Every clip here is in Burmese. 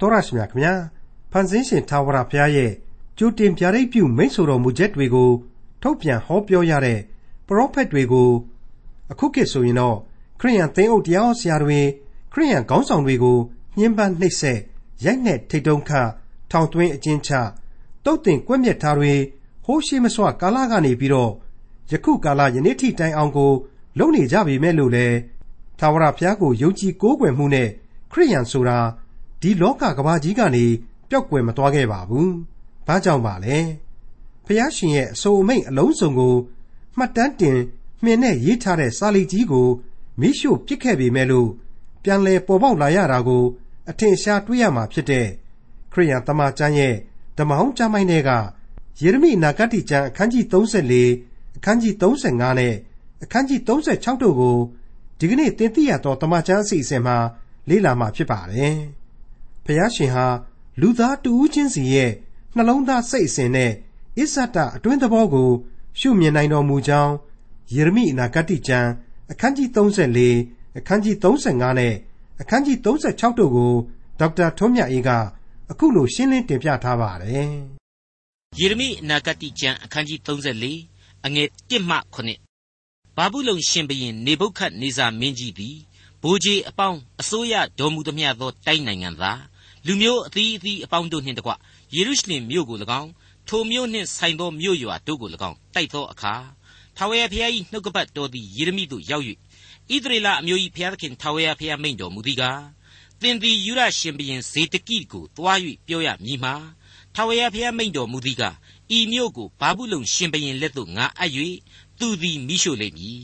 တော်ရရှိမြခင်ဗျာဖန်ဆင်းရှင်သာဝရဘုရားရဲ့ကြိုတင်ပြရိတ်ပြုမိန့်ဆိုတော်မူချက်တွေကိုထုတ်ပြန်ဟောပြောရတဲ့ပရောဖက်တွေကိုအခုခေတ်ဆိုရင်တော့ခရိယန်သင်းအုပ်တရားဆရာတွေခရိယန်ခေါင်းဆောင်တွေကိုညှဉ်းပန်းနှိပ်စက်ရိုက်နှက်ထိတ်တုံးခထောင်သွင်းအကျဉ်းချတုတ်တင်ကွက်မြက်ထားတွေဟိုးရှိမစွာကာလကနေပြီးတော့ယခုကာလယနေ့ထိတိုင်အောင်ကို လုံနေကြပြီမဲ့လို့လေသာဝရဘုရားကိုယုံကြည်ကိုးကွယ်မှုနဲ့ခရိယန်ဆိုတာ ဒီလောကကဘာကြီးကနေပျောက်ကွယ်မသွားခဲ့ပါဘူး။ဘာကြောင့်ပါလဲ။ဖျားရှင်ရဲ့အဆိုအမိန့်အလုံးစုံကိုမှတ်တမ်းတင်မှင်နဲ့ရေးထားတဲ့စာလီကြီးကိုမိရှုပစ်ခဲ့ပေမဲ့လို့ပြန်လဲပေါ်ပေါက်လာရတာကို အထင်ရှားတွေ့ရမှာဖြစ်တဲ့ခရိယန်တမန်ကျမ်းရဲ့ဓမ္မဟောင်းကျမ်းပိုင်းတွေကယေရမိနာဂတိကျမ်းအခန်းကြီး34အခန်းကြီး35နဲ့အခန်းကြီး36တို့ကိုဒီကနေ့သင်သိရသောတမန်ကျမ်းအစီအစဉ်မှာလေ့လာမှာဖြစ်ပါတယ်။ ဖျားရှင်ဟာလူသားတူဦးချင်းစီရဲ့နှလုံးသားစိတ်အစဉ်နဲ့အစ္ဆတအတွင်းသဘောကို ရှုမြင်နိုင်တော်မူကြောင်းယေရမိအနာဂတိကျမ်းအခန်းကြီး34အခန်းကြီး35နဲ့အခန်းကြီး36တို့ကိုဒေါက်တာထွန်းမြတ်အေးကအခုလိုရှင်းလင်းတင်ပြထားပါတယ်။ယေရမိအနာဂတိကျမ်းအခန်းကြီး34အငယ်1မှ9ဘာဘူးလုံရှင်ဘရင်နေဘုခတ်နေဇာမင်းကြီးသည်ဘိုးကြီးအပေါင်းအစိုးရတော်မူသမျှသောတိုင်းနိုင်ငံသား လူမျိုးအသီးအသီးအပေါင်းတို့နှင့်တကွယေရုရှလင်မြို့ကို၎င်းထိုမြို့နှင့်ဆိုင်သောမြို့ရွာတို့ကို၎င်းတိုက်သောအခါထာဝရဘုရား၏နှုတ်ကပတ်တော်သည်ယေရမိသို့ရောက်၍ဣသရေလအမျိုး၏ဘုရားသခင်ထာဝရဘုရားမိန့်တော်မူသည်ကားသင်သည်ယူရရှင်ဘရင်ဇေတကိကိုတွား၍ပြောရမည်မှာထာဝရဘုရားမိန့်တော်မူသည်ကားဤမြို့ကိုဘာဘူးလုံရှင်ဘရင်လက်သို့ငါအပ်၍သူသည်မိရှို့လိမ့်မည်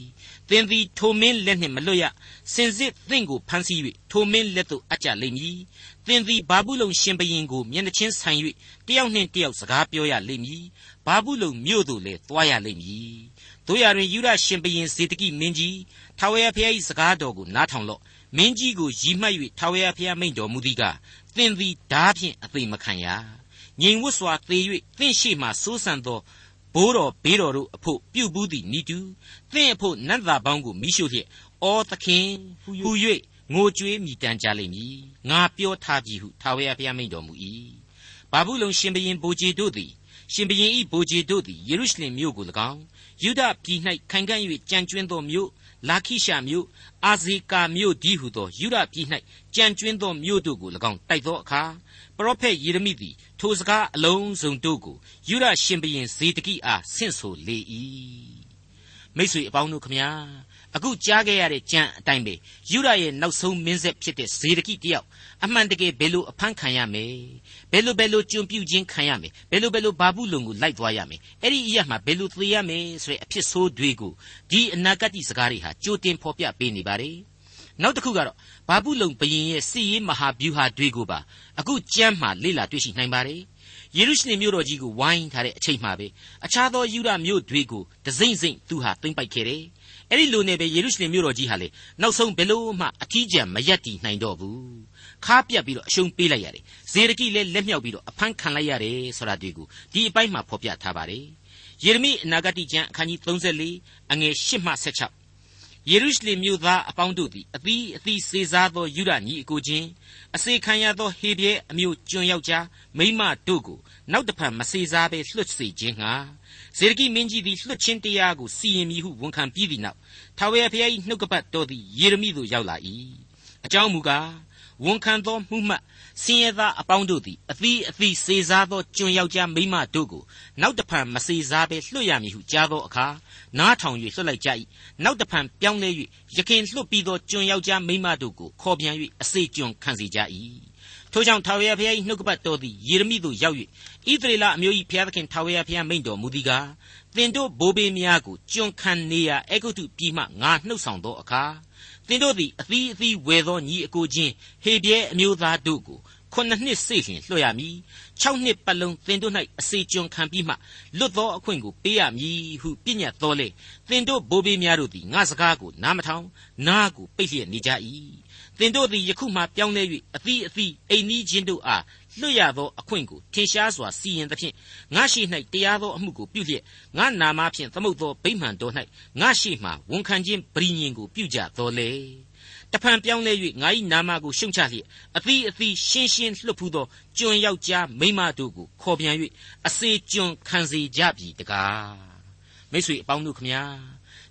သင်သည်ထိုမင်းလက်နှင့်မလွတ်ရစင်စစ်သင်ကိုဖမ်းဆီး၍ထိုမင်းလက်သို့အပ်ကြလိမ့်မည် သင်သည်ဘာဘူးလုံရှင်ဘရင်ကိုမျက်နှချင်းဆိုင်၍တယောက်နှင့်တယောက်စကားပြောရလိမ့်မည်ဘာဘူးလုံမြို့သို့လည်းသွားရလိမ့်မည်တို့ရတွင်ယူရရှင်ဘရင်ဇေတကိမင်းကြီးထာဝရဘုရား၏စကားတော်ကိုနားထောင်လော့မင်းကြီးကိုရည်မှတ်၍ထာဝရဘုရားမိန့်တော်မူသည်ကသင်သည်ဓာဖြင့်အသေးမခံရငြိမ်ဝတ်စွာသေ၍သင်ရှိမှစိုးစံသောဘိုးတော်ဘေးတော်တို့အဖို့ပြုတ်ဘူးသည်နိတူသင်အဖို့နတ်သားပေါင်းကိုမိရှုလျက်အောသခင်ဟူ၍ ငိုကြွေးမြည်တမ်းကြလိမ့်မည်ငါပြောထားပြီဟုထာဝရဘုရားမိန့်တော်မူ၏ဘာဘူးလုံရှင်ဘရင်ဘိုဂျေတို့သည်ရှင်ဘရင်ဤဘိုဂျေတို့သည်ယေရုရှလင်မြို့ကို၎င်းယူဒပြည်၌ခိုင်ခံ့၍ကြံကျွင်းသောမြို့လာခိရှာမြို့အာဇေကာမြို့ဒီဟုသောယူဒပြည်၌ကြံကျွင်းသောမြို့တို့ကို၎င်းတိုက်သောအခါပရောဖက်ယေရမိသည်ထိုစကားအလုံးစုံတို့ကိုယူဒရှင်ဘရင်ဇေဒကိအားဆင့်ဆိုလေ၏မိတ်ဆွေအပေါင်းတို့ခမညာ အခုကြားခဲ့ရတဲ့ကြံအတိုင်းပဲယူဒရဲ့နောက်ဆုံးမင်းဆက်ဖြစ်တဲ့ဇေဒကိတယောက်အမှန်တကယ်ဘယ်လိုအဖမ်းခံရမယ်ဘယ်လိုဘယ်လိုကျွန်ပြုခြင်းခံရမယ်ဘယ်လိုဘယ်လိုဘာဘူးလုံကိုလိုက်သွားရမယ်အဲ့ဒီအရာမှာဘယ်လိုသေရမယ်ဆိုတဲ့အဖြစ်ဆိုးတွေကိုဒီအနာဂတ်စကားတွေဟာကြိုတင်ဖော်ပြပေးနေပါတယ်နောက်တစ်ခုကတော့ဘာဘူးလုံဘရင်ရဲ့စစ်ရေးမဟာဗျူဟာတွေကိုပါအခုကြမ်းမှလေ့လာတွေ့ရှိနိုင်ပါတယ်ယေရုရှလင်မြို့တော်ကြီးကိုဝိုင်းထားတဲ့အချိန်မှပဲအခြားသောယူဒမြို့တွေကိုဒစိမ့်စိမ့်သူဟာသိမ့်ပိုက်ခဲ့တယ် အဲ့ဒီလိုနဲ့ပဲယေရုရှလင်မြို့တော်ကြီးဟာလေနောက်ဆုံးဘယ်လို့မှအထီးကျန်မရက်တည်နိုင်တော့ဘူးခါပြတ်ပြီးတော့အရှုံးပေးလိုက်ရတယ်ဇေရကိလည်းလက်မြောက်ပြီးတော့အဖမ်းခံလိုက်ရတယ်ဆိုတာဒီကိုဒီအပိုင်းမှာဖော်ပြထားပါတယ်ယေရမိအနာဂတိကျမ်းအခန်းကြီး34အငယ်8မှ16ယေရုရှလင်မြို့သားအပေါင်းတို့သည်အသီးအသီးစေစားသောယူဒညီအကိုချင်းအစေခံရသောဟေပြဲအမျိုးကျွန်ယောက်ျားမိန်းမတို့ကိုနောက်တဖန်မစေစားဘဲလွှတ်စေခြင်းငှာ ဇေဒကိမင်းကြီးသည်လွှတ်ခြင်းတရားကိုစီရင်မိဟုဝန်ခံပြီးသည့်နောက်ထာဝရဘုရား၏နှုတ်ကပတ်တော်သည်ယေရမိသို့ရောက်လာ၏အကြောင်းမူကားဝန်ခံသောမှုမှတ်ဆင်းရဲသားအပေါင်းတို့သည်အသီးအသီးစေစားသောကျွန်ယောက်ျားမိန်းမတို့ကိုနောက်တဖန်မစေစားဘဲလွှတ်ရမည်ဟုကြားသောအခါနားထောင်၍လွှတ်လိုက်ကြ၏နောက်တဖန်ပြောင်းလဲ၍ရခင်လွှတ်ပြီးသောကျွန်ယောက်ျားမိန်းမတို့ကိုခေါ်ပြန်၍အစေကျွန်ခံစေကြ၏ ထိုကြောင့်ထာဝရဘုရား၏နှုတ်ကပတ်တော်သည်ယေရမိသို့ရောက်၍ဣသရေလအမျိုး၏ဘုရားသခင်ထာဝရဘုရားမိန့်တော်မူသည်ကားသင်တို့ဘိုးဘေးများကိုကျွန်ခံနေရအေဂုတ်တုပြည်မှငါနှုတ်ဆောင်သောအခါသင်တို့သည်အသီးအသီးဝယ်သောညီအကိုချင်းဟေပြဲအမျိုးသားတို့ကိုခုနှစ်နှစ်စိတ်လျင်လွှတ်ရမည်၆နှစ်ပတ်လုံးသင်တို့၌အစေကျွန်ခံပြီးမှလွတ်သောအခွင့်ကိုပေးရမည်ဟုပြညတ်တော်လေသင်တို့ဘိုးဘေးများတို့သည်ငါစကားကိုနားမထောင်နားကိုပိတ်လျက်နေကြ၏ သင်တို့သည်ယခုမှပြောင်းလဲ၍အသီးအသီးအိမ်နီးချင်းတို့အားလွတ်ရသောအခွင့်ကိုထင်ရှားစွာစီရင်သဖြင့်ငါရှိ၌တရားသောအမှုကိုပြုလျက်ငါနာမဖြင့်သမုတ်သောဗိမှန်တော်၌ငါရှိမှဝန်ခံခြင်းပရိညင်ကိုပြုကြတော်လေတဖန်ပြောင်းလဲ၍ငါ၏နာမကိုရှုံချလျက်အသီးအသီးရှင်းရှင်းလွတ်ဖူးသောကျွန်ယောက်ျားမိန်းမတို့ကိုခေါ်ပြန်၍အစေကျွန်ခံစေကြပြီတကားမိတ်ဆွေအပေါင်းတို့ခမညာ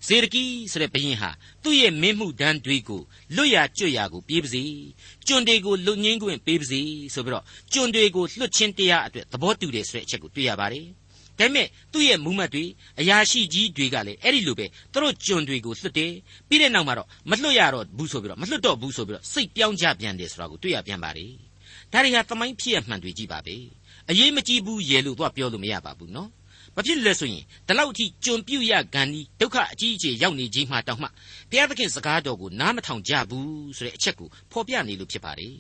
ဇေဒကီဆိုတဲ့ဘုရင်ဟာသူ့ရဲ့မင်းမှုတန်းတွေကိုလွတ်ရကျွတ်ရကိုပြေးပါစေကျွန်တွေကိုလွတ်ငင်းခွင့်ပေးပါစေဆိုပြီးတော့ကျွန်တွေကိုလွတ်ချင်းတရားအတွက်သဘောတူတယ်ဆိုတဲ့အချက်ကိုတွေ့ရပါတယ်ဒါပေမဲ့သူ့ရဲ့မူမှတ်တွေအရာရှိကြီးတွေကလည်းအဲ့ဒီလိုပဲသူတို့ကျွန်တွေကိုလွတ်တယ်ပြီးတဲ့နောက်မှာတော့မလွတ်ရတော့ဘူးဆိုပြီးတော့မလွတ်တော့ဘူးဆိုပြီးတော့စိတ်ပြောင်းကြပြန်တယ်ဆိုတာကိုတွေ့ရပြန်ပါတယ်ဒါတွေဟာသမိုင်းဖြစ်ရမှန်တွေကြီးပါပဲအရေးမကြီးဘူးရေလို့တော့ပြောလို့မရပါဘူးနော် ဘာဖြစ်လဲဆိုရင်ဒီလောက်အထိကြုံပြုတ်ရဂန်ဒီဒုက္ခအကြီးအကျယ်ရောက်နေခြင်းမှတောင်မှဘုရားသခင်စကားတော်ကိုနားမထောင်ကြဘူးဆိုတဲ့အချက်ကိုဖော်ပြနေလို့ဖြစ်ပါတယ်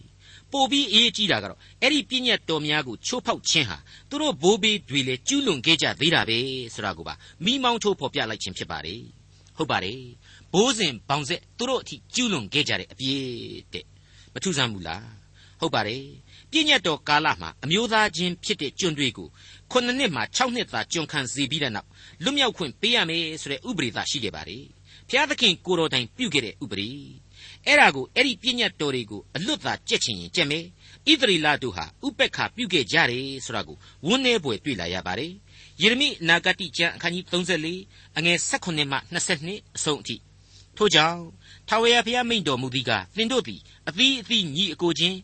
ပို့ပြီးအေးကြီးတာကတော့အဲ့ဒီပြည့်ညတ်တော်များကိုချိုးဖောက်ခြင်းဟာသူတို့ဘိုးဘေးတွေလည်းကျူးလွန်ခဲ့ကြသေးတာပဲဆိုတာကိုပါမိမောင်းထိုးဖော်ပြလိုက်ခြင်းဖြစ်ပါတယ်ဟုတ်ပါတယ်ဘိုးစဉ်ဘောင်ဆက်သူတို့အထိကျူးလွန်ခဲ့ကြတဲ့အပြည့်တဲ့မထူးဆန်းဘူးလားဟုတ်ပါတယ်ပြည့်ညတ်တော်ကာလမှာအမျိုးသားချင်းဖြစ်တဲ့ကျွန်းတွေကို ခုနှစ်နှစ်မှာ6နှစ်သာကျွန်ခံစီပြီးတဲ့နောက်လွတ်မြောက်ခွင့်ပေးရမယ်ဆိုတဲ့ဥပဒေသာရှိခဲ့ပါတယ်ဘုရားသခင်ကိုတော်တိုင်ပြုခဲ့တဲ့ဥပဒေအဲ့ဒါကိုအဲ့ဒီပြည့်ညတ်တော်တွေကိုအလွတ်သာကြက်ချင်ရင်ကြက်မယ်ဣသရေလတို့ဟာဥပက္ခပြုခဲ့ကြတယ်ဆိုတာကိုဝန်းနေပွေတွေ့လာရပါတယ်ယေရမိနာဂတိကျမ်းအခန်းကြီး34အငယ်18မှ22အဆုံးအထိထို့ကြောင့် ထာဝရဘုရားမိန့်တော်မူသည်ကသင်တို့သည်အသီးအသီးညီအကိုချင်း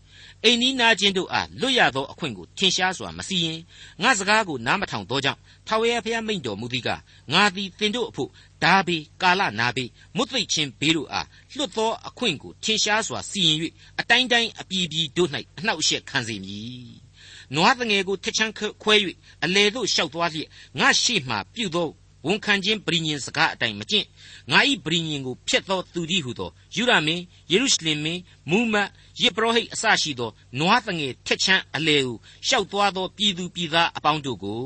အိမ်နီးနာချင်းတို့အားလွတ်ရသောအခွင့်ကိုထင်ရှားစွာမစီရင်ငါစကားကိုနားမထောင်သောကြောင့်ထာဝရဘုရားမိန့်တော်မူသည်ကငါသည်သင်တို့အဖို့ဓာဘေကာလနာဘေမွတ်သိချင်းဘေးတို့အားလွတ်သောအခွင့်ကိုထင်ရှားစွာစီရင်၍အတိုင်းတိုင်းအပြည်ပြည်တို့၌အနှောက်အယှက်ခံစေမည်နွားတငယ်ကိုထချမ်းခွဲ၍အလေတို့ရှောက်သွားလျက်ငါရှိမှပြုသော ဝန်ခံခြင်းပရိညင်စကားအတိုင်းမကျင့်ငါဤပရိညင်ကိုဖျက်သောသူကြီးဟုသောယူရမင်းယေရုရှလင်မင်းမူမတ်ယေဘရဟိတ်အစရှိသောနွားတငယ်ထက်ချမ်းအလေကိုရှောက်သွားသောပြည်သူပြည်သားအပေါင်းတို့ကို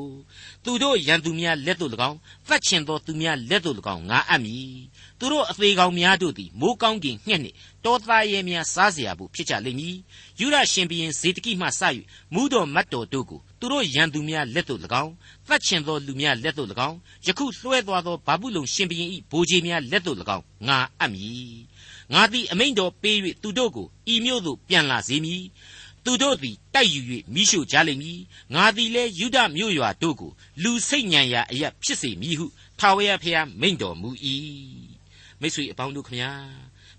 သူတို့ရန်သူများလက်သို့၎င်းသတ်ချင်သောသူများလက်သို့၎င်းငါအပ်မည်သူတို့အသေးကောင်များတို့သည်မိုးကောင်းကင်ညှက်နှင့်တောသားရဲများစားเสียဖို့ဖြစ်ကြလိမ့်မည်ယူရရှင်ဘီရင်ဇေတကိမှစ၍မူးတော်မတ်တော်တို့ကိုသူတို့ရန်သူများလက်သို့၎င်း သတ်ချင်သောလူများလက်သို့၎င်းယခုလွှဲသွားသောဘာဘူးလုံရှင်ဘီရင်၏ဘိုးကြီးများလက်သို့၎င်းငါအပ်မည်ငါသည်အမိန်တော်ပေး၍သူတို့ကိုဤမြို့သို့ပြန်လာစေမည်သူတို့သည်တိုက်ယူ၍မိရှုကြလိမ့်မည်ငါသည်လည်းယူဒမြို့ရွာတို့ကိုလူစိတ်ညံရာအရာဖြစ်စေမည်ဟုထာဝရဘုရားမိန့်တော်မူ၏မိတ်ဆွေအပေါင်းတို့ခမညာ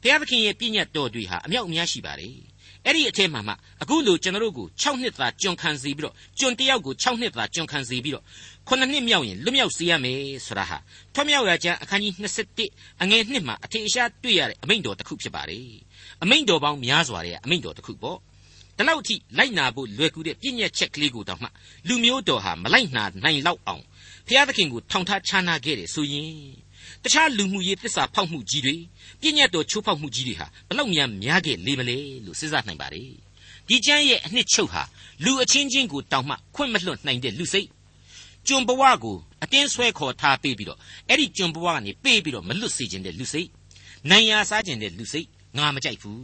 ဘုရားသခင်ရဲ့ပြည့်ညတ်တော်တွေဟာအမြောက်အများရှိပါတယ် အဲ့ဒီအထက်မှာမှအခုလိုကျွန်တော်တို့ကို6နှစ်သာကျွန်ခံစီပြီးတော့ကျွန်တယောက်ကို6နှစ်သာကျွန်ခံစီပြီးတော့9နှစ်မြောက်ရင်လွတ်မြောက်စေရမယ်ဆိုတာဟာထွမြောက်ရကျမ်းအခန်းကြီး21အငယ်1မှာအထေအရှားတွေ့ရတဲ့အမိန့်တော်တစ်ခုဖြစ်ပါတယ်အမိန့်တော်ပေါင်းများစွာတဲ့အမိန့်တော်တစ်ခုပေါ့ဒီလောက်အထိလိုက်နာဖို့လွယ်ကူတဲ့ပြည့်ညက်ချက်ကလေးကိုတောင်မှလူမျိုးတော်ဟာမလိုက်နာနိုင်လောက်အောင်ဘုရားသခင်ကိုထောင်ထားချာနာခဲ့တယ်ဆိုရင်တခြားလူမှုရေးသစ္စာဖောက်မှုကြီးတွေ ပြည့်ညတ်တော်ချိုးဖောက်မှုကြီးတွေဟာဘလောက်များများခဲ့လေမလဲလို့စဉ်းစားနိုင်ပါ रे ဒီကျမ်းရဲ့အနှစ်ချုပ်ဟာလူအချင်းချင်းကိုတောင်မှခွင့်မလွှတ်နိုင်တဲ့လူစိတ်ကျွန်ဘဝကိုအတင်းဆွဲခေါ်ထားပေးပြီးတော့အဲ့ဒီကျွန်ဘဝကနေပေးပြီးတော့မလွတ်စေခြင်းတဲ့လူစိတ်နိုင်ရာစားခြင်းတဲ့လူစိတ်ငါမကြိုက်ဘူး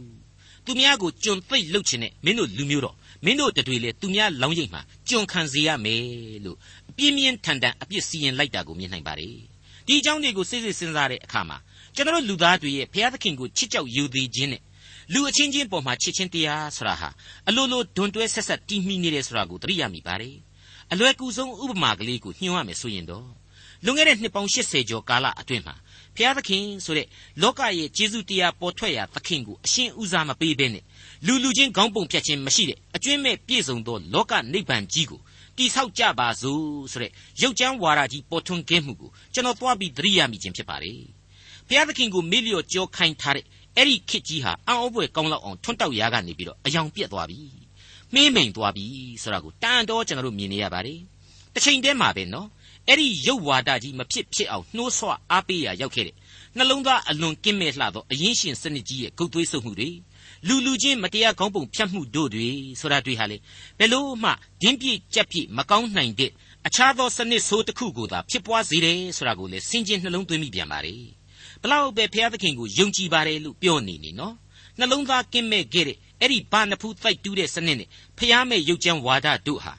သူများကိုကျွန်သိပ်လှုပ်ခြင်းနဲ့မင်းတို့လူမျိုးတော့မင်းတို့တတွေလေသူများလောင်းရိပ်မှာကျွန်ခံစေရမယ်လို့အပြင်းပြင်းထန်ထန်အပြစ်စီရင်လိုက်တာကိုမြင်နိုင်ပါ रे ဒီအကြောင်းတွေကိုစိတ်စိတ်စဉ်းစားတဲ့အခါမှာ ကျွန်တော်လူသားတွေရဲ့ဘုရားသခင်ကိုချစ်ကြောက်ယူသေးခြင်းနဲ့လူအချင်းချင်းပေါ်မှာချစ်ချင်းတရားဆိုတာဟာအလိုလိုဒွန်တွဲဆက်ဆက်တီးမိနေတယ်ဆိုတာကိုသတိရမိပါတယ်အလွယ်ကူဆုံးဥပမာကလေးကိုညှို့ရမယ်ဆိုရင်တော့လွန်ခဲ့တဲ့နှစ်ပေါင်း80ကျော်ကာလအတွင်းမှာဘုရားသခင်ဆိုတဲ့လောကရဲ့ကျေးဇူးတရားပေါ်ထွက်ရာသခင်ကိုအရှင်းဥစားမပေးဘဲနဲ့လူလူချင်းခေါင်းပုံဖြတ်ခြင်းမရှိတဲ့အကျွင့်မဲ့ပြည့်စုံသောလောကနိဗ္ဗာန်ကြီးကိုတိဆောက်ကြပါစို့ဆိုတဲ့ရုပ်ချမ်းဝါဒကြီးပေါ်ထွန်းခဲ့မှုကိုကျွန်တော်သွားပြီးသတိရမိခြင်းဖြစ်ပါတယ် ဘုရားသခင်ကိုမေ့လျော့ကြောခိုင်းထားတဲ့အဲ့ဒီခစ်ကြီးဟာအံ့ဩဖွယ်ကောင်းလောက်အောင်ထွန်းတောက်ရာကနေပြီးတော့အယောင်ပြက်သွားပြီမှင်းမိန်သွားပြီဆိုတာကိုတန်တော့ကျွန်တော်တို့မြင်နေရပါတယ်တစ်ချိန်တည်းမှာပဲနော်အဲ့ဒီရုပ်ဝါဒကြီးမဖြစ်ဖြစ်အောင်နှိုးဆွအားပေးရာရောက်ခဲ့တဲ့နှလုံးသားအလွန်ကင်းမဲ့လှသောအရင်ရှင်စနစ်ကြီးရဲ့ဂုတ်သွေးဆုပ်မှုတွေလူလူချင်းမတရားကောင်းပုံဖြတ်မှုတို့တွေဆိုတာတွေဟာလေဘယ်လို့မှဒင်းပြည့်ကြက်ပြည့်မကောင်းနိုင်တဲ့အခြားသောစနစ်ဆိုးတစ်ခုကိုသာဖြစ်ပွားစေတယ်ဆိုတာကိုလေစင်ကျင်နှလုံးသွင်းမိပြန်ပါလေ ဘလောက်ပဲဘုရားသခင်ကိုယုံကြည်ပါတယ်လို့ပြောနေနေနော်နှလုံးသားကင်းမဲ့ခဲ့တဲ့အဲ့ဒီဘာနဖူးတိုက်တူးတဲ့စနစ်နဲ့ဖျားမဲ့ရုပ်ကြမ်းဝါဒတို့ဟာ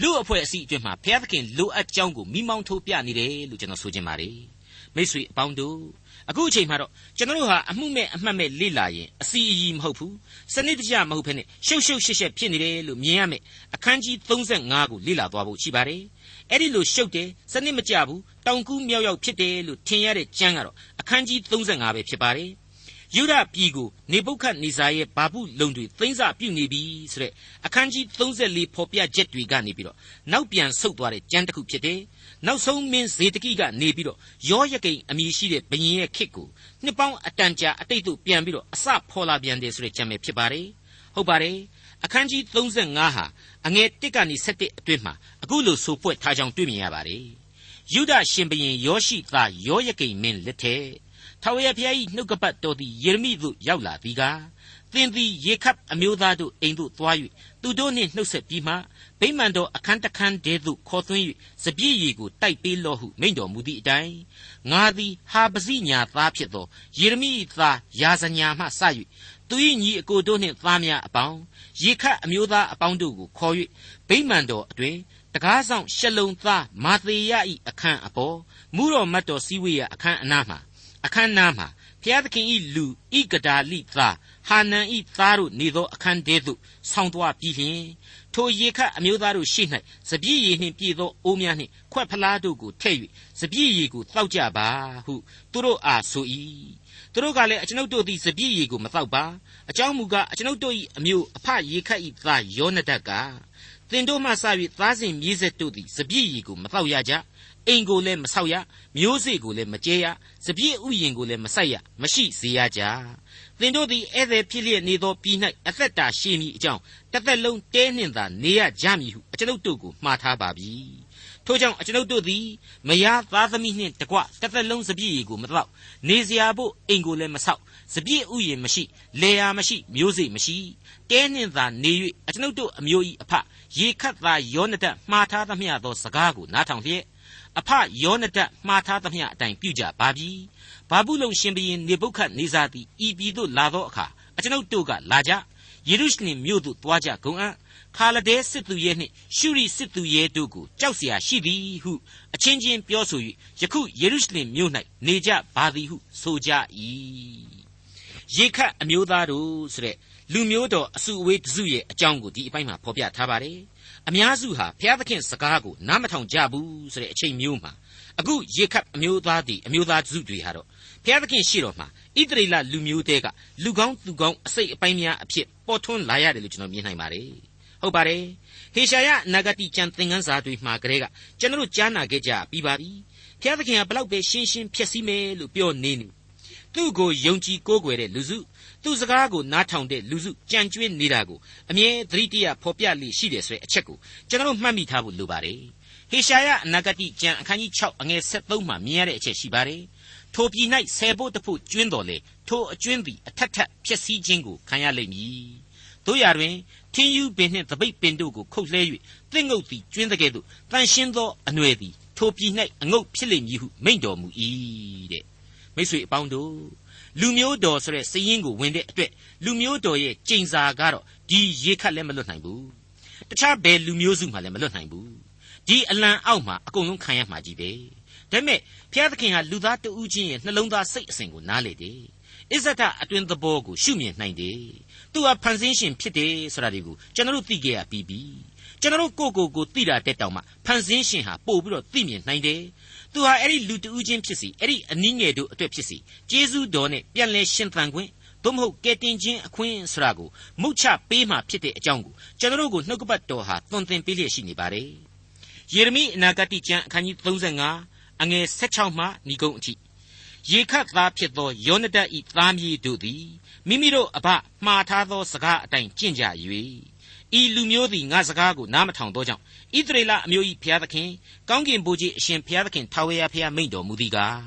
လူအဖွဲ့အစည်းအတွင်းမှာဘုရားသခင်လိုအပ်ကြောင်းကိုမိမောင်းထိုးပြနေတယ်လို့ကျွန်တော်ဆိုချင်ပါတယ်မိတ်ဆွေအပေါင်းတို့ အခုအချိန်မှာတော့ကျွန်တော်တို့ဟာအမှုမဲ့အမှတ်မဲ့လေ့လာရင်အစီအီမဟုတ်ဘူးစနစ်တကျမဟုတ်ဘဲနဲ့ရှုပ်ရှုပ်ရှက်ရှက်ဖြစ်နေတယ်လို့မြင်ရမယ်အခန်းကြီး35ကိုလေ့လာသွားဖို့ရှိပါတယ်အဲ့ဒီလိုရှုပ်တယ်စနစ်မကျဘူးတောင်ကူးမြောက်ရောက်ဖြစ်တယ်လို့ထင်ရတဲ့ကျမ်းကတော့အခန်းကြီး35ပဲဖြစ်ပါတယ်ယုဒပြည်ကိုနေပုခတ်နေစာရဲ့ဘာပုလုံတွေသိမ့်စပြုတ်နေပြီဆိုတဲ့အခန်းကြီး34ဖော်ပြချက်တွေကနေပြီးတော့နောက်ပြန်ဆုတ်သွားတဲ့ကျမ်းတစ်ခုဖြစ်တယ်။ နောက်ဆုံးမင်းဇေတကိကနေပြီးတော့ယောယကိန်အမည်ရှိတဲ့ဘုရင်ရဲ့ခေတ်ကိုနှစ်ပေါင်းအတန်ကြာအတိတ်တို့ပြန်ပြီးတော့အစဖော်လာပြန်တယ်ဆိုတဲ့ကျမ်းပဲဖြစ်ပါတယ်။ဟုတ်ပါတယ်။အခန်းကြီး35ဟာအငယ်1ကနေ7အတွင်းမှာအခုလိုဆိုဖွဲ့ထားကြောင်းတွေ့မြင်ရပါတယ်။ယုဒရှင်ဘုရင်ယောရှိသားယောယကိန်မင်းလက်ထက်ထာဝရဘုရား၏နှုတ်ကပတ်တော်သည်ယေရမိသို့ရောက်လာသည်ကား သင်သည်ရေခပ်အမျိုးသားတို့အိမ်သို့သွား၍သူတို့နှင့်နှုတ်ဆက်ပြီးမှဗိမာန်တော်အခန်းတခန်းတဲသို့ခေါ်သွင်း၍စပြည့်ရည်ကိုတိုက်ပေးလော့ဟုမိန့်တော်မူသည့်အတိုင်းငါသည်ဟာပစိညာသားဖြစ်သောယေရမိ၏သားယာဇညာမှစ၍သူ၏ညီအကိုတို့နှင့်သားများအပေါင်းရေခပ်အမျိုးသားအပေါင်းတို့ကိုခေါ်၍ဗိမာန်တော်အတွင်တကားဆောင်ရှလုံသားမာသေယ၏အခန်းအပေါ်မူတော်မတ်တော်စည်းဝေးရာအခန်းအနားမှာအခန်းနားမှာဖျားသခင်ဤလူဤကဒါလိသား ဟာနန်ဤသားတို့နေသောအခန်းတဲသို့ဆောင်းသွားပြီးလျှင်ထိုရေခတ်အမျိုးသားတို့ရှိ၌စပြည့်ရည်နှင့်ပြည့်သောအိုးများနှင့်ခွက်ဖလားတို့ကိုထည့်၍စပြည့်ရည်ကိုတောက်ကြပါဟုသူတို့အားဆို၏သူတို့ကလည်းအကျွန်ုပ်တို့သည်စပြည့်ရည်ကိုမတောက်ပါအကြောင်းမူကားအကျွန်ုပ်တို့၏အမျိုးအဖရေခတ်၏သားယောနဒတ်ကသင်တို့မှစ၍သားစဉ်မြေးဆက်တို့သည်စပြည့်ရည်ကိုမတောက်ရကြအိမ်ကိုလည်းမဆောက်ရမျိုးစေ့ကိုလည်းမကျဲရစပြည့်ဥယျင်ကိုလည်းမဆိုင်ရမရှိစေရကြ သင်တို့သည်ဧည့်သည်ဖြစ်လျက်နေသောပြည်၌အသက်တာရှိမည်အကြောင်းတစ်သက်လုံးတဲနှင့်သာနေရကြမည်ဟုအကျွန်ုပ်တို့ကိုမှားထားပါပြီထို့ကြောင့်အကျွန်ုပ်တို့သည်မယားသားသမီးနှင့်တကွတစ်သက်လုံးစပြည့်ရီကိုမတော့နေစရာဖို့အိမ်ကိုလည်းမဆောက်စပြည့်ဥယျင်မရှိလေယာမရှိမျိုးစေ့မရှိတဲနှင့်သာနေ၍အကျွန်ုပ်တို့အမျိုး၏အဖရေခတ်သာယောနဒတ်မှားထားသမျှသောစကားကိုနားထောင်လျက် အဖယောနဒတ်မှားထားသမျှအတိုင်းပြုကြပါပြီဘာဘူးလုံရှင်ဘရင်နေပုခတ်နေစာသည်ဤပြည်သို့လာသောအခါအကျွန်ုပ်တို့ကလာကြယေရုရှလင်မြို့သို့သွားကြကုန်အံ့ခါလဒဲစစ်သူရဲနှင့်ရှုရိစစ်သူရဲတို့ကိုကြောက်เสียရှိသည်ဟုအချင်းချင်းပြောဆို၍ယခုယေရုရှလင်မြို့၌နေကြပါသည်ဟုဆိုကြ၏ရေခတ်အမျိုးသားတို့ဆိုတဲ့ လူမျိုးတော်အစုအဝေးတစုရဲ့အကြောင်းကိုဒီအပိုင်းမှာဖော်ပြထားပါတယ်အများစုဟာဘုရားသခင်စကားကိုနားမထောင်ကြဘူးဆိုတဲ့အချိန်မျိုးမှာအခုရေခတ်အမျိုးသားတွေအမျိုးသားစုတွေဟာတော့ဘုရားသခင်ရှိတော်မှာဣသရေလလူမျိုးတဲကလူကောင်းသူကောင်းအစိတ်အပိုင်းများအဖြစ်ပေါ်ထွန်းလာရတယ်လို့ကျွန်တော်မြင်နိုင်ပါတယ်ဟုတ်ပါတယ်ဟေရှာယနဂတိကျမ်းသင်ခန်းစာတွေမှာကလေးကကျွန်တော်ကြားနာခဲ့ကြပြီးပါပြီဘုရားသခင်ကဘလောက်ပဲရှင်းရှင်းဖြစ်စီမယ်လို့ပြောနေနေသူ့ကိုယုံကြည်ကိုးကွယ်တဲ့လူစု သူ့စကားကိုနားထောင်တဲ့လူစုကြံကျွေးနေတာကိုအမြဲသတိတရဖော်ပြလိရှိတယ်ဆိုတဲ့အချက်ကိုကျွန်တော်မှတ်မိထားဖို့လိုပါတယ်ဟေရှာယအနာဂတိကျမ်းအခန်းကြီး6အငယ်73မှာမြင်ရတဲ့အချက်ရှိပါတယ်ထိုပြည်၌ဆယ်ဖို့တဖို့ကျွင်းတော်လေထိုအကျွင်းသည်အထက်ထက်ဖြစ်စည်းခြင်းကိုခံရလိမ့်မည်တို့ရတွင်ထင်းယူပင်နှင့်တပိတ်ပင်တို့ကိုခုတ်လှဲ၍သင့်ငုတ်သည်ကျွင်းတဲ့ကဲ့သို့တန်ရှင်းသောအနွယ်သည်ထိုပြည်၌အငုတ်ဖြစ်လိမ့်မည်ဟုမိန့်တော်မူ၏တဲ့ မိတ်ဆွေအပေါင်းတို့လူမျိုးတော်ဆိုတဲ့စည်ရင်ကိုဝင်တဲ့အတွက်လူမျိုးတော်ရဲ့ကျိန်စာကတော့ဒီရေခတ်လည်းမလွတ်နိုင်ဘူးတခြားဘယ်လူမျိုးစုမှလည်းမလွတ်နိုင်ဘူးဒီအလံအောက်မှာအကုန်လုံးခံရမှာကြီးပဲဒါပေမဲ့ဘုရားသခင်ဟာလူသားတဦးချင်းရဲ့နှလုံးသားစိတ်အစဉ်ကိုနားလေတယ်အစ္ဆဒအတွင်သဘောကိုရှုမြင်နိုင်တယ်သူဟာဖန်ဆင်းရှင်ဖြစ်တယ်ဆိုတာဒီကိုကျွန်တော်တို့သိကြရပြီးပြီကျွန်တော်တို့ကိုကိုကိုသိတာတက်တောင်မှဖန်ဆင်းရှင်ဟာပို့ပြီးတော့သိမြင်နိုင်တယ် သူဟာအဲ့ဒီလူတဦးချင်းဖြစ်စီအဲ့ဒီအနည်းငယ်တို့အတွက်ဖြစ်စီဂျေဇုတော်နဲ့ပြန်လဲရှင်သန်ခွင့်သို့မဟုတ်ကဲတင်ခြင်းအခွင့်ဆိုတာကိုမုတ်ချပေးမှဖြစ်တဲ့အကြောင်းကိုကျွန်တော်တို့ကိုနှုတ်ကပတ်တော်ဟာသွန်သင်ပေးလျက်ရှိနေပါတယ်ယေရမိအနာဂတိကျမ်းအခန်းကြီး35အငယ်16မှဏီကုံအထိရေခတ်သားဖြစ်သောယောနဒတ်ဤသားမြေးတို့သည်မိမိတို့အဘမှားထားသောစကားအတိုင်းကျင့်ကြ၍ ဤလူမျိုးသည်ငါစကားကိုနားမထောင်သောကြောင့်ဣသရေလအမျိုး၏ဘုရားသခင်ကောင်းကင်ဘုရားအရှင်ဘုရားသခင်ထာဝရဘုရားမိန့်တော်မူသည်ကား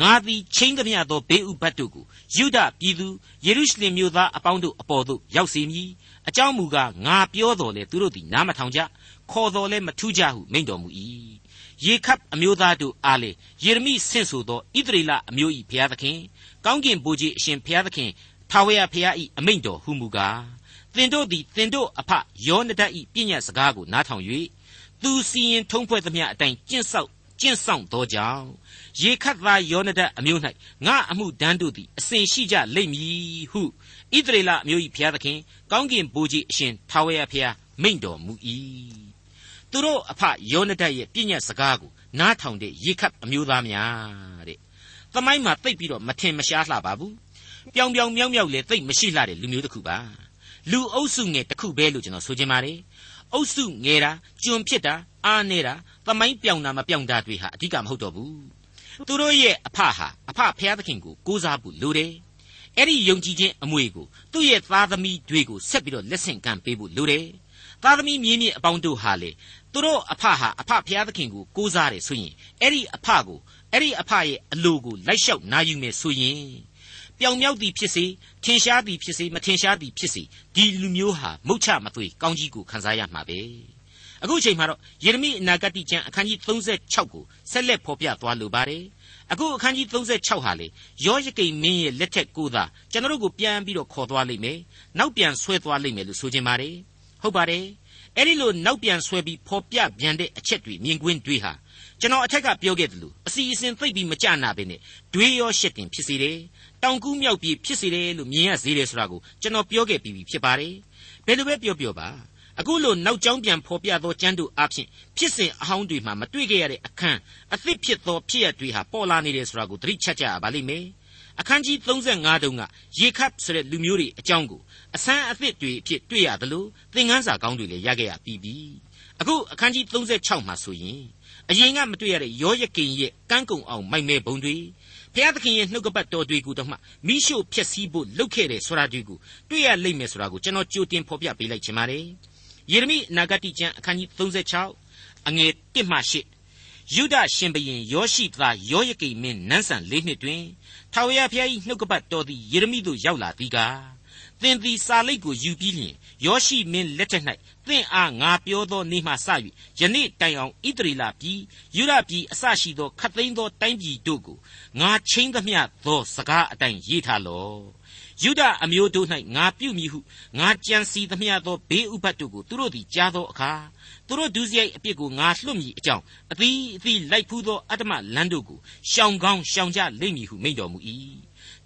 ငါသည်ချင်းသမျှသောဘေးဥပတ်တို့ကိုယူဒပြည်သူယေရုရှလင်မြို့သားအပေါင်းတို့အပေါ်သို့ရောက်စေမည်အကြောင်းမူကားငါပြောတော်လေသူတို့သည်နားမထောင်ကြခေါ်တော်လဲမထူးကြဟုမိန့်တော်မူ၏ယေခပ်အမျိုးသားတို့အားလေယေရမိဆင့်ဆိုသောဣသရေလအမျိုး၏ဘုရားသခင်ကောင်းကင်ဘုရားအရှင်ဘုရားသခင်ထာဝရဘုရား၏အမိန့်တော်ဟုမူကား သင်တို့သည်သင်တို့အဖယောနဒတ်၏ပြည့်ညတ်စကားကိုနားထောင်၍သူစီရင်ထုံးဖွဲ့သမျှအတိုင်းကျင့်ဆောက်ကျကျင့်ဆောင်သောကြောင့်ရေခတ်သားယောနဒအမျိုး၌ငါအမှုဒန်းတို့သည်အစဉ်ရှိကြလိမ့်မည်ဟုဣသရေလအမျိုး၏ဘုရားသခင်ကောင်းကင်ဘိုးကြီးအရှင်ထာဝရဘုရားမိန့်တော်မူ၏သူတို့အဖယောနဒရဲ့ပြည့်ညတ်စကားကိုနားထောင်တဲ့ရေခတ်အမျိုးသားများတဲ့သမိုင်းမှာသိပ်ပြီးတော့မထင်မရှားလှပါဘူးပြောင်ပြောင်မြောက်မြောက်လေသိပ်မရှိလှတဲ့လူမျိုးတစ်ခုပါ လူအုပ်စုငယ်တစ်ခုပဲလို့ကျွန်တော်ဆိုချင်ပါတယ်အုပ်စုငယ်တာကျွန်ဖြစ်တာအားနေတာသမိုင်းပြောင်တာမပြောင်တာတွေဟာအဓိကမဟုတ်တော့ဘူးသူတို့ရဲ့အဖဟာအဖဖျားသခင်ကိုကိုးစားဖို့လိုတယ်အဲ့ဒီယုံကြည်ခြင်းအမွေကိုသူ့ရဲ့သားသမီးတွေကိုဆက်ပြီးတော့လက်ဆင့်ကမ်းပေးဖို့လိုတယ်သားသမီးမြင်းမြင့်အပေါင်းတို့ဟာလေသူတို့အဖဟာအဖဖျားသခင်ကိုကိုးစားတယ်ဆိုရင်အဲ့ဒီအဖကိုအဲ့ဒီအဖရဲ့အလိုကိုလိုက်လျှောက်နာယူမယ်ဆိုရင် ပြောင်မြောက်သည်ဖြစ်စေထင်ရှားသည်ဖြစ်စေမထင်ရှားသည်ဖြစ်စေဒီလူမျိုးဟာမုတ်ချမသွေကောင်းကြီးကိုခံစားရမှာပဲအခုအချိန်မှာတော့ယေရမိအနာဂတိကျမ်းအခန်းကြီး36ကိုဆက်လက်ဖော်ပြသွားလိုပါတယ်အခုအခန်းကြီး36ဟာလေယောယကိန်မင်းရဲ့လက်ထက်ကိုသာကျွန်တော်တို့ကိုပြန်ပြီးတော့ခေါ်သွားလိမ့်မယ်နောက်ပြန်ဆွဲသွားလိမ့်မယ်လို့ဆိုချင်ပါတယ်ဟုတ်ပါတယ်အဲ့ဒီလိုနောက်ပြန်ဆွဲပြီးဖော်ပြပြန်တဲ့အချက်တွေမြင်ကွင်းတွေဟာ ကျွန်တော်အထက်ကပြောခဲ့သလိုအစီအစဉ်သိပ်ပြီးမကြနာပဲနဲ့တွေးရောရှက်တင်ဖြစ်စေတယ်တောင်ကူးမြောက်ပြီးဖြစ်စေတယ်လို့မြင်ရစေတယ်ဆိုတာကိုကျွန်တော်ပြောခဲ့ပြီးဖြစ်ပါတယ်ဘယ်လိုပဲပြောပြောပါအခုလိုနောက်ကျောင်းပြန်ဖော်ပြသောကျမ်းတို့အဖြစ်ဖြစ်စဉ်အဟောင်းတွေမှာမတွေ့ခဲ့ရတဲ့အခန်းအသစ်ဖြစ်သောဖြစ်ရတွေဟာပေါ်လာနေတယ်ဆိုတာကိုသတိချက်ကြရပါလိမ့်မယ်အခန်းကြီး35တုန်းကရေခပ်ဆိုတဲ့လူမျိုးတွေအကြောင်းကိုအဆန်းအသစ်တွေအဖြစ်တွေ့ရသလိုသင်ခန်းစာကောင်းတွေလည်းရခဲ့ရပြီးပြီအခုအခန်းကြီး36မှာဆိုရင် အရင်ကမတွေ့ရတဲ့ယောယကိန်ရဲ့ကန်းကုံအောင်မိုက်မဲဘုံတွေဘုရားသခင်ရဲ့နှုတ်ကပတ်တော်တွေကိုတော့မှမိရှုဖျက်ဆီးဖို့လုပ်ခဲ့တယ်ဆိုတာတွေကိုတွေ့ရလိမ့်မယ်ဆိုတာကိုကျွန်တော်ကြိုတင်ဖော်ပြပေးလိုက်ချင်ပါတယ်ယေရမိအနာဂတိကျမ်းအခန်းကြီး36အငယ်1မှ8ယုဒရှင်ဘရင်ယောရှိသားယောယကိမင်းနန်းဆန်၄နှစ်တွင်ထာဝရဘုရား၏နှုတ်ကပတ်တော်သည်ယေရမိသို့ရောက်လာသည်ကား သင်သည်စာလိပ်ကိုယူပြီးလျှင်ယောရှိမင်းလက်ထက်၌သင်အားငါပြောသောနေ့မှစ၍ယနေ့တိုင်အောင်ဣသရေလပြည်ယူရပြည်အစရှိသောခတ်သိမ်းသောတိုင်းပြည်တို့ကိုငါချင်းသမျှသောစကားအတိုင်းရေးထားလော့ယုဒအမျိုးတို့၌ငါပြုမည်ဟုငါကြံစီသမျှသောဘေးဥပတ်တို့ကိုသူတို့သည်ကြားသောအခါသူတို့ဒုစရိုက်အပြစ်ကိုငါလွတ်မည်အကြောင်းအသီးအသီးလိုက်ဖူးသောအတ္တမလမ်းတို့ကိုရှောင်ကောင်းရှောင်ကြလိမ့်မည်ဟုမိန့်တော်မူ၏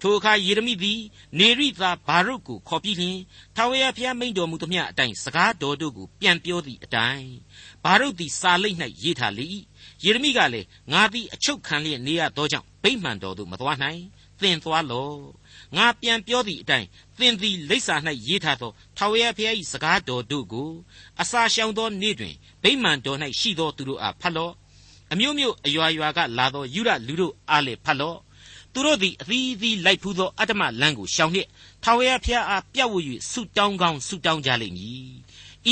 ထိုအခါယေရမိသည် နေရိသာဘာရုတ်ကိုခေါ်ပြီးလျှင်ထာဝရဘုရားမိန့်တော်မူသမျှအတိုင်းစကားတော်တို့ကိုပြန်ပြောသည့်အတိုင်းဘာရုတ်သည်စာလိပ်၌ရေးထားလေ၏ယေရမိကလည်းငါသည်အချုပ်ခံလျက်နေရသောကြောင့်ဗိမှန်တော်သို့မသွားနိုင်သင်သွားလော့ငါပြန်ပြောသည့်အတိုင်းသင်သည်လိပ်စာ၌ရေးထားသောထာဝရဘုရား၏စကားတော်တို့ကိုအစာရှောင်သောနေ့တွင်ဗိမာန်တော်၌ရှိသောသူတို့အားဖတ်လော့အမျိုးမျိုးအရွာရွာကလာသောယူရလူတို့အားလည်းဖတ်လော့ သူတို့သည်အသီးသီးလိုက်ဖူးသောအတ္တမလမ်းကိုရှောင်လျက်ထာဝရဘုရားအားပြတ်ဝ၍ဆုတောင်းကောင်းဆုတောင်းကြလိမ့်မည်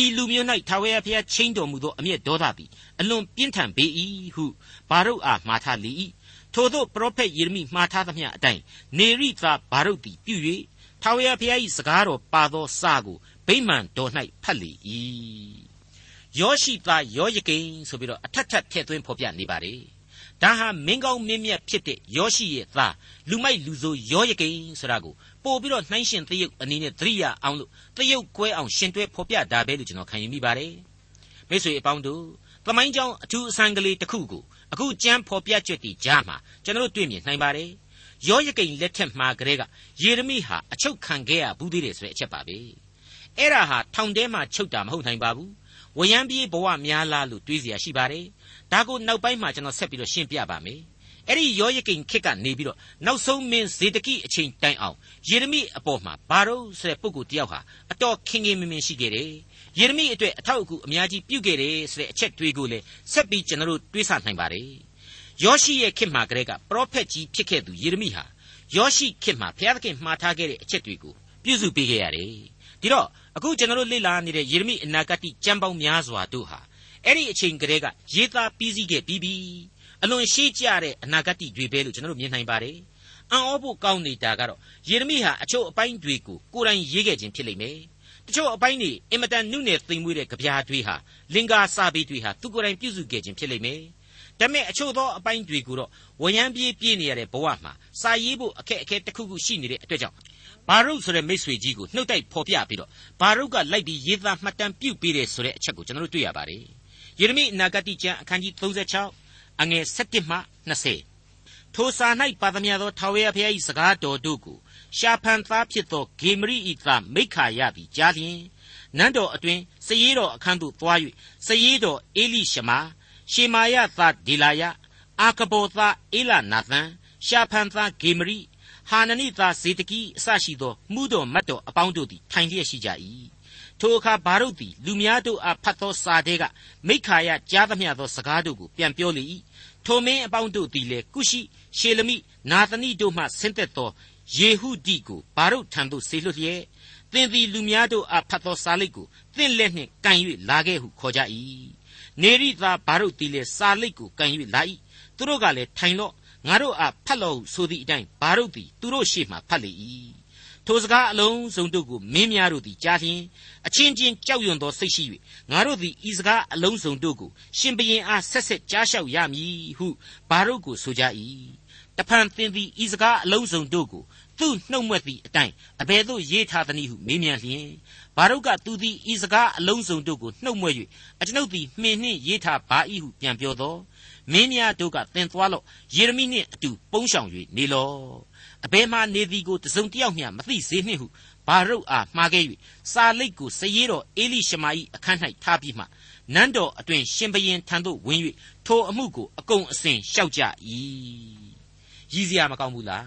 ဤလူမျိုး၌ထာဝရဘုရားချိန်တော်မူသောအမျက်ဒေါသသည်အလွန်ပြင်းထန်ပေ၏ဟုဘာရုတ်အားမှားထားလေ၏ထိုသို့ပရောဖက်ယေရမိမှားထားသမျှအတိုင်းနေရိသာဘာရုတ်သည်ပြု၍ထာဝရဘုရား၏စကားတော်ပါသောစာကိုဗိမာန်တော်၌ဖတ်လေ၏ယောရှိသားယောယကိန်ဆိုပြီးတော့အထက်ထပ်ထည့်သွင်းဖော်ပြနေပါတယ် ဒါဟာမင်းကောင်းမင်းမြတ်ဖြစ်တဲ့ယောရှိရဲ့သားလူမိုက်လူဆိုးယောယကိန်ဆိုတာကိုပို့ပြီးတော့နှိုင်းရှင်သရုပ်အနေနဲ့သတိရအောင်လို့သရုပ်ကွဲအောင်ရှင်တွဲဖော်ပြတာပဲလို့ကျွန်တော်ခံယူမိပါတယ်မိတ်ဆွေအပေါင်းတို့သမိုင်းကြောင်းအထူးအဆန်းကလေးတစ်ခုကိုအခုကြမ်းဖော်ပြချက်တီကြားမှာကျွန်တော်တွေ့မြင်နိုင်ပါတယ်ယောယကိန်လက်ထက်မှာကလေးကယေရမိဟာအချုပ်ခံခဲ့ရဘူးသေးတယ်ဆိုတဲ့အချက်ပါပဲအဲ့ဒါဟာထောင်ထဲမှာချုပ်တာမဟုတ်နိုင်ပါဘူးဝရံပြေးဘဝများလားလို့တွေးเสียရှိပါတယ် ဒါကိုနောက်ပိုင်းမှာကျွန်တော်ဆက်ပြီးတော့ရှင်းပြပါမယ်အဲ့ဒီယောယကိန်ခေတ်ကနေပြီးတော့နောက်ဆုံးမင်းဇေဒကိအချိန်တိုင်အောင်ယေရမိအပေါ်မှာဘာလို့ဆိုတဲ့ပုဂ္ဂိုလ်တယောက်ဟာအတော်ခင်ခင်မင်မင်ရှိခဲ့တယ်ယေရမိအတွက်အထောက်အကူအများကြီးပြုခဲ့တယ်ဆိုတဲ့အချက်တွေကိုလည်းဆက်ပြီးကျွန်တော်တို့တွေးဆနိုင်ပါတယ်ယောရှိရဲ့ခေတ်မှာကလေးကပရောဖက်ကြီးဖြစ်ခဲ့သူယေရမိဟာယောရှိခေတ်မှာဘုရားသခင်မှားထားခဲ့တဲ့အချက်တွေကိုပြုစုပေးခဲ့ရတယ်ဒီတော့အခုကျွန်တော်တို့လေ့လာနေတဲ့ယေရမိအနာဂတ်ကျမ်းပေါင်းများစွာတို့ဟာ အဲ့ဒီအချိန်ကလေးကရေးသားပြီးစီးခဲ့ပြီးပြီအလွန်ရှေးကြတဲ့အနာဂတ်တွေပဲလို့ကျွန်တော်တို့မြင်နိုင်ပါတယ်အံ့ဩဖို့ကောင်းနေတာကတော့ယေရမိဟာအချို့အပိုင်းတွေကိုကိုယ်တိုင်ရေးခဲ့ခြင်းဖြစ်လိမ့်မယ်တချို့အပိုင်းတွေအင်မတန်နုနယ်သိမ်မွေးတဲ့ကြပြားတွေဟာလင်္ကာစာပေတွေဟာသူကိုယ်တိုင်ပြုစုခဲ့ခြင်းဖြစ်လိမ့်မယ်ဒါပေမဲ့အချို့သောအပိုင်းတွေကိုတော့ဝရမ်းပြေးပြေးနေရတဲ့ဘဝမှာစာရေးဖို့အခက်အခဲတစ်ခုခုရှိနေတဲ့အတွက်ကြောင့်ဘာရုတ်ဆိုတဲ့မိတ်ဆွေကြီးကိုနှုတ်တိုက်ဖော်ပြပြီးတော့ဘာရုတ်ကလိုက်ပြီးရေးသားမှတ်တမ်းပြုတ်ပေးတယ်ဆိုတဲ့အချက်ကိုကျွန်တော်တို့တွေ့ရပါတယ် ယေရမိအနာဂတိကျမ်းအခန်းကြီး36အငယ်7မှ20ထိုစာ၌ပါသမျှသောထာဝရဘုရား၏စကားတော်တို့ကိုရှာဖန်သားဖြစ်သောဂေမရိဤသားမိခါရသည်ကြားလျင်နန်းတော်အတွင်စည်ရတော်အခန်းသို့သွား၍စည်ရတော်အေလိရှမာရှေမာယသားဒေလာယအာကဘောသားအေလနာသန်ရှာဖန်သားဂေမရိဟာနနိသားဇေတကိအစရှိသောမှုတော်မတ်တော်အပေါင်းတို့သည်ထိုင်လျက်ရှိကြ၏ ထိုအခါဘာရုတ်သည်လူများတို့အားဖတ်သောစာတဲကမိခါယကြားသမျှသောစကားတို့ကိုပြန်ပြောလေ၏ထိုမင်းအပေါင်းတို့သည်လည်းကုရှိရှေလမိနာသနိတို့မှဆင်းသက်သောယေဟုดิကိုဘာရုတ်ထံသို့ဆေလွတ်လျက်သင်သည်လူများတို့အားဖတ်သောစာလိပ်ကိုသင်လက်နှင့်ကန်၍လာခဲ့ဟုခေါ်ကြ၏နေရိသာဘာရုတ်သည်လည်းစာလိပ်ကိုကန်၍လာ၏သူတို့ကလည်းထိုင်လော့ငါတို့အားဖတ်လော့ဟုဆိုသည့်အတိုင်းဘာရုတ်သည်သူတို့ရှေ့မှဖတ်လေ၏ ထိုစကားအလုံးစုံတို့ကိုမင်းများတို့သည်ကြားလျင်အချင်းချင်းကြောက်ရွံ့သောစိတ်ရှိ၍ငါတို့သည်ဤစကားအလုံးစုံတို့ကိုရှင်ဘရင်အားဆက်ဆက်ကြားလျှောက်ရမည်ဟုဘာရုတ်ကိုဆိုကြ၏တဖန်သင်သည်ဤစကားအလုံးစုံတို့ကိုသူ့နှုတ်မွက်သည့်အတိုင်းအဘယ်သို့ရေးထားသနည်းဟုမေးမြန်းလျင်ဘာရုတ်ကသူသည်ဤစကားအလုံးစုံတို့ကိုနှုတ်မွက်၍အကျွန်ုပ်သည်မှင်နှင့်ရေးထားပါ၏ဟုပြန်ပြောသောမင်းများတို့ကသင်သွားလော့ယေရမိနှင့်အတူပုန်းရှောင်၍နေလော့ အဘယ်မှနေသည်ကိုတစုံတစ်ယောက်မျှမသိစေနှင့်ဟုဘာရုတ်အားမှားခဲ့၍စာလိတ်ကိုစရေးတော်အေလိရှမာ၏အခန်း၌ထားပြီးမှနန်းတော်အတွင်ရှင်ဘရင်ထံသို့ဝင်၍ထိုအမှုကိုအကုန်အစင်လျှောက်ကြ၏ရည်စရာမကောင်းဘူးလား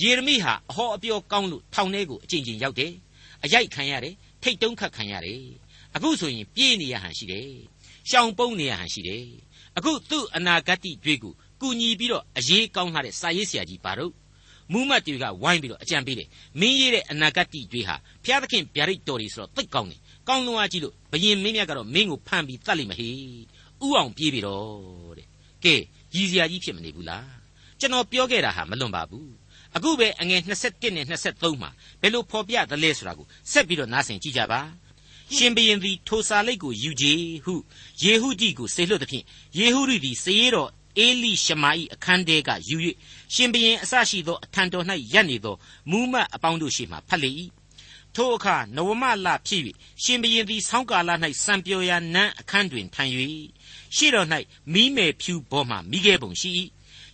ယေရမိဟာအဟောအပြောကောင်းလို့ထောင်ထဲကိုအကြိမ်ကြိမ်ရောက်တယ်အရိုက်ခံရတယ်ထိတ်တုံးခတ်ခံရတယ်အခုဆိုရင်ပြေးနေရဟန်ရှိတယ်ရှောင်ပုန်းနေရဟန်ရှိတယ်အခုသူ့အနာဂတ်တွေကိုကူညီပြီးတော့အရေးကောင်းထားတဲ့စာရေးဆရာကြီးပါတော့ မူးမတ်တွေကဝိုင်းပြီးတော့အကြံပေးတယ်မင်းရေးတဲ့အနာဂတ်တွေဟာဘုရားသခင်ဗျာဒိတ်တော်တွေဆိုတော့သိကောင်းတယ်ကောင်းလွန်အားကြီးလို့ဘယင်မင်းမြတ်ကတော့မင်းကိုဖမ်းပြီးတတ်လိမ့်မဟေဥအောင်ပြေးပြီတော့တဲ့ကဲရည်စရာကြီးဖြစ်မနေဘူးလားကျွန်တော်ပြောခဲ့တာဟာမလွန်ပါဘူးအခုပဲအငယ်21နဲ့23မှာဘယ်လိုဖော်ပြသလဲဆိုတာကိုဆက်ပြီးတော့နားဆင်ကြည့်ကြပါရှင်ဘရင်သည်ထိုစာလိတ်ကိုယူကြဟုယေဟုတိကိုစေလွှတ်သဖြင့်ယေဟုရိသည်စေရတော် အေလိရှမာ၏အခန်းထဲကယူ၍ရှင်ဘရင်အစရှိသောအထံတော်၌ရပ်နေသောမူးမတ်အပေါင်းတို့ရှေ့မှဖတ်လေ၏ထိုအခါနဝမလဖြစ်၍ရှင်ဘရင်သည်ဆောင်းကာလ၌စံပြောရာနန်းအခန်းတွင်ထိုင်၍ရှေ့တော်၌မိမယ်ဖြူပေါ်မှမိခဲ့ပုံရှိ၏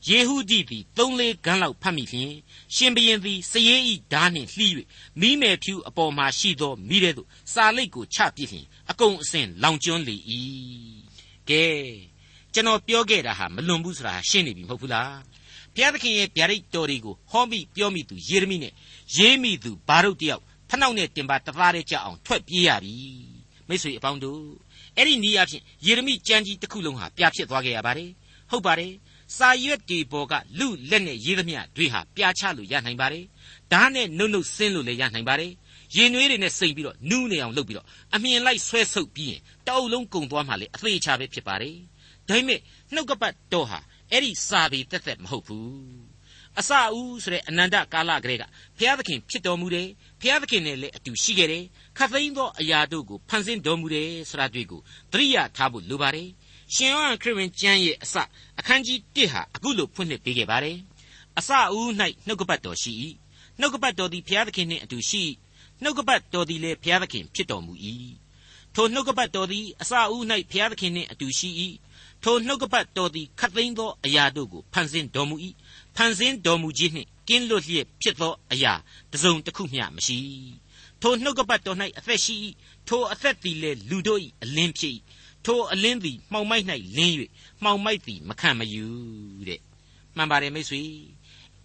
ယေဟုဒိသည်သုံးလေးခန်းလောက်ဖတ်မိဖြင့်ရှင်ဘရင်သည်စရေးဤဓာနှင့်လှီး၍မိမယ်ဖြူအပေါ်မှာရှိသောမိတဲ့သို့စာလိတ်ကိုချပစ်ဖြင့်အကုန်အစင်လောင်ကျွမ်းလေ၏ကဲ ကျွန်တော်ပြောခဲ့တာဟာမလွန်ဘူးဆိုတာရှင်းနေပြီမဟုတ်ဘူးလားဘုရားသခင်ရဲ့ဗျာဒိတ်တော်တွေကိုဟောမိပြောမိသူယေရမိနဲ့ရေးမိသူဘာရုတ်တယောက်ဖနှောက်နဲ့တင်ပါတသားတည်းကြအောင်ထွက်ပြေးရပြီမိတ်ဆွေအပေါင်းတို့အဲ့ဒီနီးအဖြစ်ယေရမိကြံကြီးတစ်ခုလုံးဟာပြဖြစ်သွားခဲ့ရပါတယ်ဟုတ်ပါတယ်စာရွက်တွေပေါ်ကလူလက်နဲ့ရေးသမျှတွေဟာပြာချလို့ရနိုင်ပါတယ်ဓာတ်နဲ့နှုတ်နှုတ်ဆင်းလို့လည်းရနိုင်ပါတယ်ရင်နွေးတွေနဲ့စိတ်ပြီးတော့နူးနေအောင်လုပ်ပြီးတော့အမြင်လိုက်ဆွဲဆုပ်ပြီးရင်တအုပ်လုံးကုံသွားမှလေအသေးချပဲဖြစ်ပါတယ် ဒါပေမဲ့နှုတ်ကပတ်တော်ဟာအဲ့ဒီစာပေတက်တက်မဟုတ်ဘူးအစအဦးဆိုတဲ့အနန္တကာလကလေးကဘုရားသခင်ဖြစ်တော်မူတယ်ဘုရားသခင်နဲ့လည်းအတူရှိခဲ့တယ်ခတ်သိမ်းသောအရာတို့ကိုဖန်ဆင်းတော်မူတယ်ဆိုတာတွေ့ကိုသတိရထားဖို့လိုပါတယ်ရှင်ယောဟန်ခရစ်ဝင်ကျမ်းရဲ့အစအခန်းကြီး1ဟာအခုလိုဖွင့်လှစ်ပေးခဲ့ပါတယ်အစအဦး၌နှုတ်ကပတ်တော်ရှိ၏နှုတ်ကပတ်တော်သည်ဘုရားသခင်နှင့်အတူရှိနှုတ်ကပတ်တော်သည်လည်းဘုရားသခင်ဖြစ်တော်မူ၏ထိုနှုတ်ကပတ်တော်သည်အစအဦး၌ဘုရားသခင်နှင့်အတူရှိ၏ ထိုနှုတ်ကပတ်တော်သည်ခတ်သိမ်းသောအရာတို့ကိုဖန်ဆင်းတော်မူ၏ဖန်ဆင်းတော်မူခြင်းနှင့်ကင်းလွတ်လျက်ဖြစ်သောအရာတစ်စုံတစ်ခုမျှမရှိထိုနှုတ်ကပတ်တော်၌အသက်ရှိ၏ထိုအသက်သည်လည်းလူတို့၏အလင်းဖြစ်၏ထိုအလင်းသည်မှောင်မိုက်၌လင်း၍မှောင်မိုက်သည်မခံမယူတဲ့မှန်ပါတယ်မိတ်ဆွေ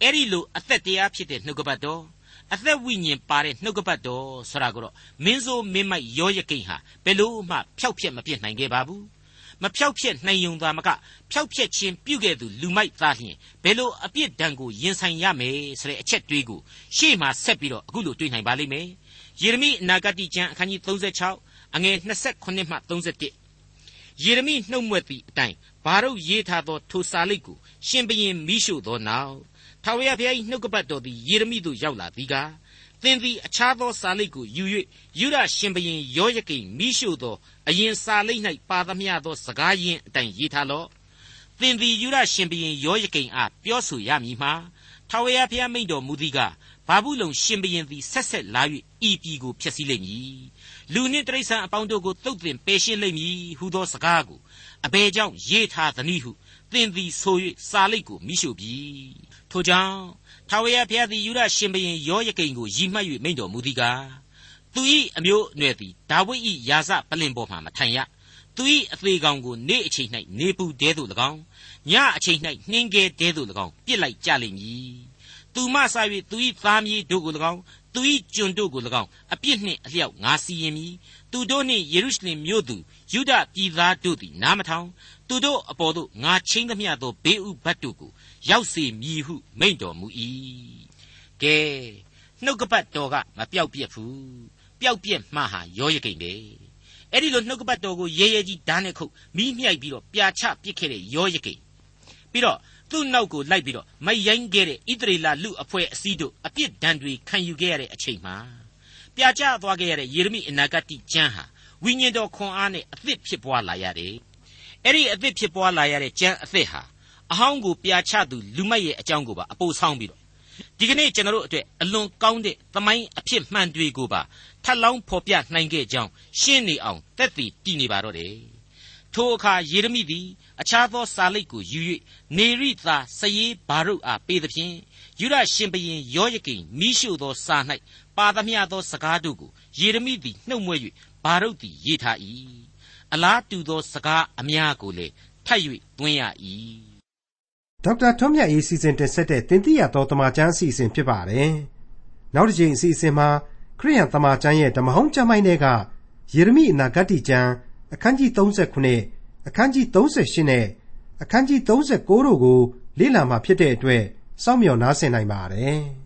အဲ့ဒီလိုအသက်တရားဖြစ်တဲ့နှုတ်ကပတ်တော်အသက်ဝိညာဉ်ပါတဲ့နှုတ်ကပတ်တော်ဆိုတာကိုတော့မင်းဆိုးမင်းမိုက်ရောရကိန်းဟာဘယ်လို့မှဖျောက်ဖျက်မပြစ်နိုင်ခဲ့ပါဘူး မဖြောက်ဖျက်နိုင်ုံသာမကဖြောက်ဖျက်ခြင်းပြုခဲ့သူလူမိုက်သားလျင်ဘယ်လိုအပြစ်ဒဏ်ကိုရင်ဆိုင်ရမယ်ဆိုတဲ့အချက်တွေးကိုရှေ့မှာဆက်ပြီးတော့အခုလိုတွေးနိုင်ပါလိမ့်မယ်ယေရမိအနာဂတ်ကျမ်းအခန်းကြီး36အငယ်28မှ31ယေရမိနှုတ်မွက်သည့်အတိုင်းဘာတို့ရေးထားသောထိုစာလိပ်ကိုရှင်ဘရင်မိရှုသောနောက်ထာဝရဘုရား၏နှုတ်ကပတ်တော်သည်ယေရမိသို့ရောက်လာသည်ကား သင်သည်အခြားသောစာလိပ်ကိုယူ၍ယူရရှင်ဘရင်ယောယကိမိရှုသောအရင်စာလိပ်၌ပါသမျှသောစကားရင်းအတိုင်းရေးထားလော့သင်သည်ယူရရှင်ဘရင်ယောယကိအားပြောဆိုရမည်မှာထာဝရဘုရားမိန့်တော်မူသည်ကဘာဘူးလုံရှင်ဘရင်သည်ဆက်ဆက်လာ၍ဤပြည်ကိုဖျက်ဆီးလိမ့်မည်လူနှင့်တိရစ္ဆာန်အပေါင်းတို့ကိုတုတ်တင်ပယ်ရှင်းလိမ့်မည်ဟူသောစကားကိုအဘယ်ကြောင့်ရေးထားသနည်းဟုသင်သည်ဆို၍စာလိတ်ကိုမိရှုပြီထို့ကြောင့် ထာဝရဘုရားသည်ယူရရှင်ဘရင်ယောယကိန်ကိုရည်မှတ်၍မိန့်တော်မူသည်ကားသူ၏အမျိုးအနွယ်သည်ဒါဝိဒ်၏ယာစပလင်ပေါ်မှမထိုင်ရသူ၏အသေးကောင်ကိုနေ့အချိန်၌နေပူတဲသို့၎င်းညအချိန်၌နှင်းကဲတဲသို့၎င်းပြစ်လိုက်ကြလိမ့်မည်သူမဆာ၍သူ၏သားမြေးတို့ကို၎င်းသူ၏ကျွန်တို့ကို၎င်းအပြစ်နှင့်အလျောက်ငါစီရင်မည်သူတို့နှင့်ယေရုရှလင်မြို့သူယုဒပြည်သားတို့သည်နားမထောင် သူတို့အပေါ်သို့ငါချင်းသမျှသောဘေးဥပတ်တို့ကိုရောက်စေမည်ဟုမိန့်တော်မူ၏ကဲနှုတ်ကပတ်တော်ကမပြောက်ပြက်ဘူးပျောက်ပြက်မှဟာရောရကိန်ပဲအဲ့ဒီလိုနှုတ်ကပတ်တော်ကိုရဲရဲကြီးဓာတ်နဲ့ခုတ်မိမြှိုက်ပြီးတော့ပြာချပစ်ခဲ့တဲ့ရောရကိန်ပြီးတော့သူ့နောက်ကိုလိုက်ပြီးတော့မယိုင်းခဲ့တဲ့ဣသရေလလူအဖွဲ့အစည်းတို့အပြစ်ဒဏ်တွေခံယူခဲ့ရတဲ့အချိန်မှာပြာချသွားခဲ့ရတဲ့ယေရမိအနာဂတ်ကျမ်းဟာဝိညာဉ်တော်ခွန်အားနဲ့အသစ်ဖြစ်ပွားလာရတယ် အဲ့ဒီအသစ်ဖြစ်ပွားလာရတဲ့ကျမ်းအသစ်ဟာအဟောင်းကိုပြာချသူလူမိုက်ရဲ့အကြောင်းကိုပါအပိုဆောင်းပြီးတော့ဒီကနေ့ကျွန်တော်တို့အတွက်အလွန်ကောင်းတဲ့သမိုင်းအဖြစ်မှန်တွေကိုပါထပ်လောင်းဖော်ပြနိုင်ခဲ့ကြောင်းရှင်းနေအောင်တက်တည်တည်နေပါတော့တယ်ထိုအခါယေရမိသည်အခြားသောစာလိပ်ကိုယူ၍နေရိသာစရေးဘာရုတ်အားပေးသဖြင့်ယူရရှင်ဘရင်ယောယကိန်မိရှုသောစာ၌ပါသမျှသောစကားတို့ကိုယေရမိသည်နှုတ်မွဲ့၍ဘာရုတ်သည်ရေးထား၏ အလားတူသောစကားအများကိုလည်းထပ်၍သွင်းရ၏ဒေါက်တာထွန်းမြတ်ရေးစီစဉ်တင်ဆက်တဲ့တင်ပြရသောတမချန်းအစီအစဉ်ဖြစ်ပါတယ်နောက်တစ်ချိန်အစီအစဉ်မှာခရိယန်တမန်ကျမ်းရဲ့ဓမ္မဟောင်းကျမ်းပိုင်းတွေကယေရမိအနာဂတ်ကျမ်းအခန်းကြီး39အခန်းကြီး38နဲ့အခန်းကြီး39တို့ကိုလေ့လာမှဖြစ်တဲ့အတွက်စောင့်မျှော်နားဆင်နိုင်ပါတယ်။